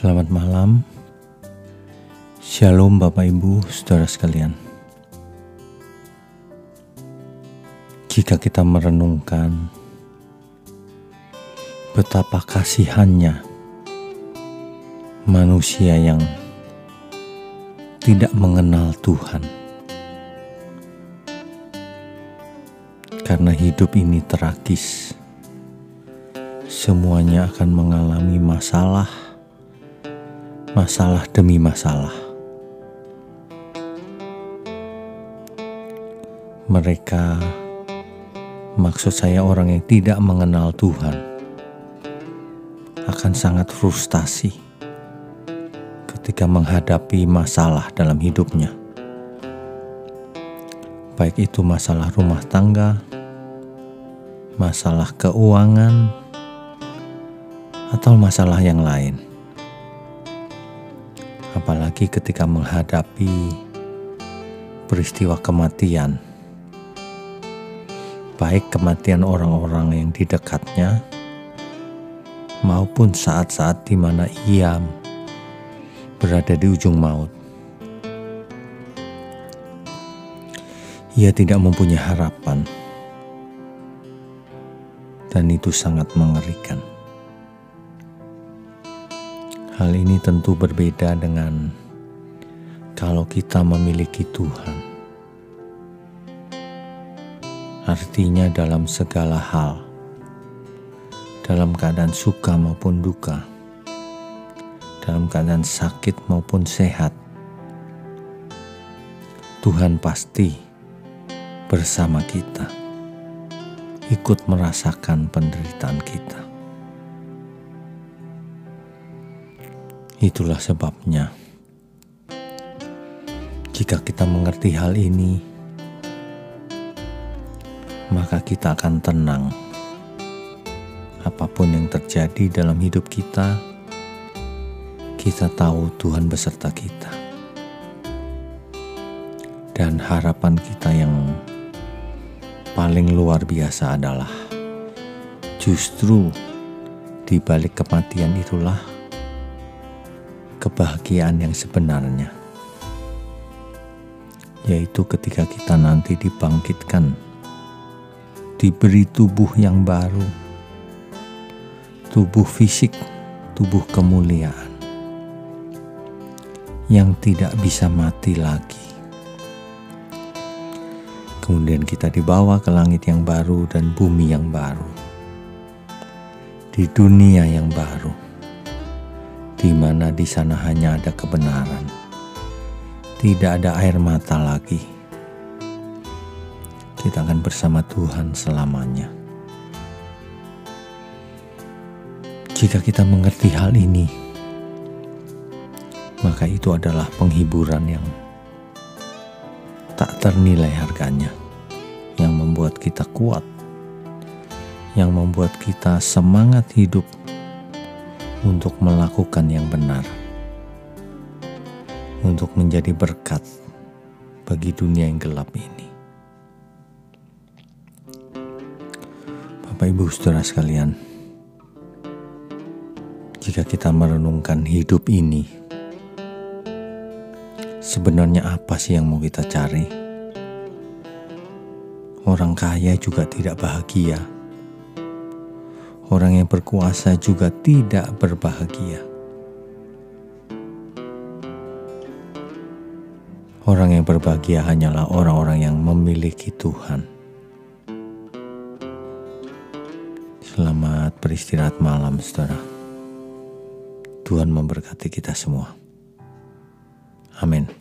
Selamat malam. Shalom Bapak Ibu, Saudara sekalian. Jika kita merenungkan betapa kasihannya manusia yang tidak mengenal Tuhan. Karena hidup ini tragis. Semuanya akan mengalami masalah masalah demi masalah. Mereka, maksud saya, orang yang tidak mengenal Tuhan akan sangat frustasi ketika menghadapi masalah dalam hidupnya, baik itu masalah rumah tangga, masalah keuangan, atau masalah yang lain apalagi ketika menghadapi peristiwa kematian, baik kematian orang-orang yang di dekatnya maupun saat-saat di mana ia berada di ujung maut. Ia tidak mempunyai harapan, dan itu sangat mengerikan. Hal ini tentu berbeda dengan kalau kita memiliki Tuhan. Artinya, dalam segala hal, dalam keadaan suka maupun duka, dalam keadaan sakit maupun sehat, Tuhan pasti bersama kita, ikut merasakan penderitaan kita. Itulah sebabnya, jika kita mengerti hal ini, maka kita akan tenang. Apa pun yang terjadi dalam hidup kita, kita tahu Tuhan beserta kita, dan harapan kita yang paling luar biasa adalah justru di balik kematian itulah kebahagiaan yang sebenarnya, yaitu ketika kita nanti dibangkitkan, diberi tubuh yang baru, tubuh fisik, tubuh kemuliaan yang tidak bisa mati lagi. Kemudian kita dibawa ke langit yang baru dan bumi yang baru, di dunia yang baru di mana di sana hanya ada kebenaran, tidak ada air mata lagi. Kita akan bersama Tuhan selamanya. Jika kita mengerti hal ini, maka itu adalah penghiburan yang tak ternilai harganya, yang membuat kita kuat, yang membuat kita semangat hidup untuk melakukan yang benar, untuk menjadi berkat bagi dunia yang gelap ini. Bapak, ibu, saudara sekalian, jika kita merenungkan hidup ini, sebenarnya apa sih yang mau kita cari? Orang kaya juga tidak bahagia orang yang berkuasa juga tidak berbahagia. Orang yang berbahagia hanyalah orang-orang yang memiliki Tuhan. Selamat beristirahat malam, saudara. Tuhan memberkati kita semua. Amin.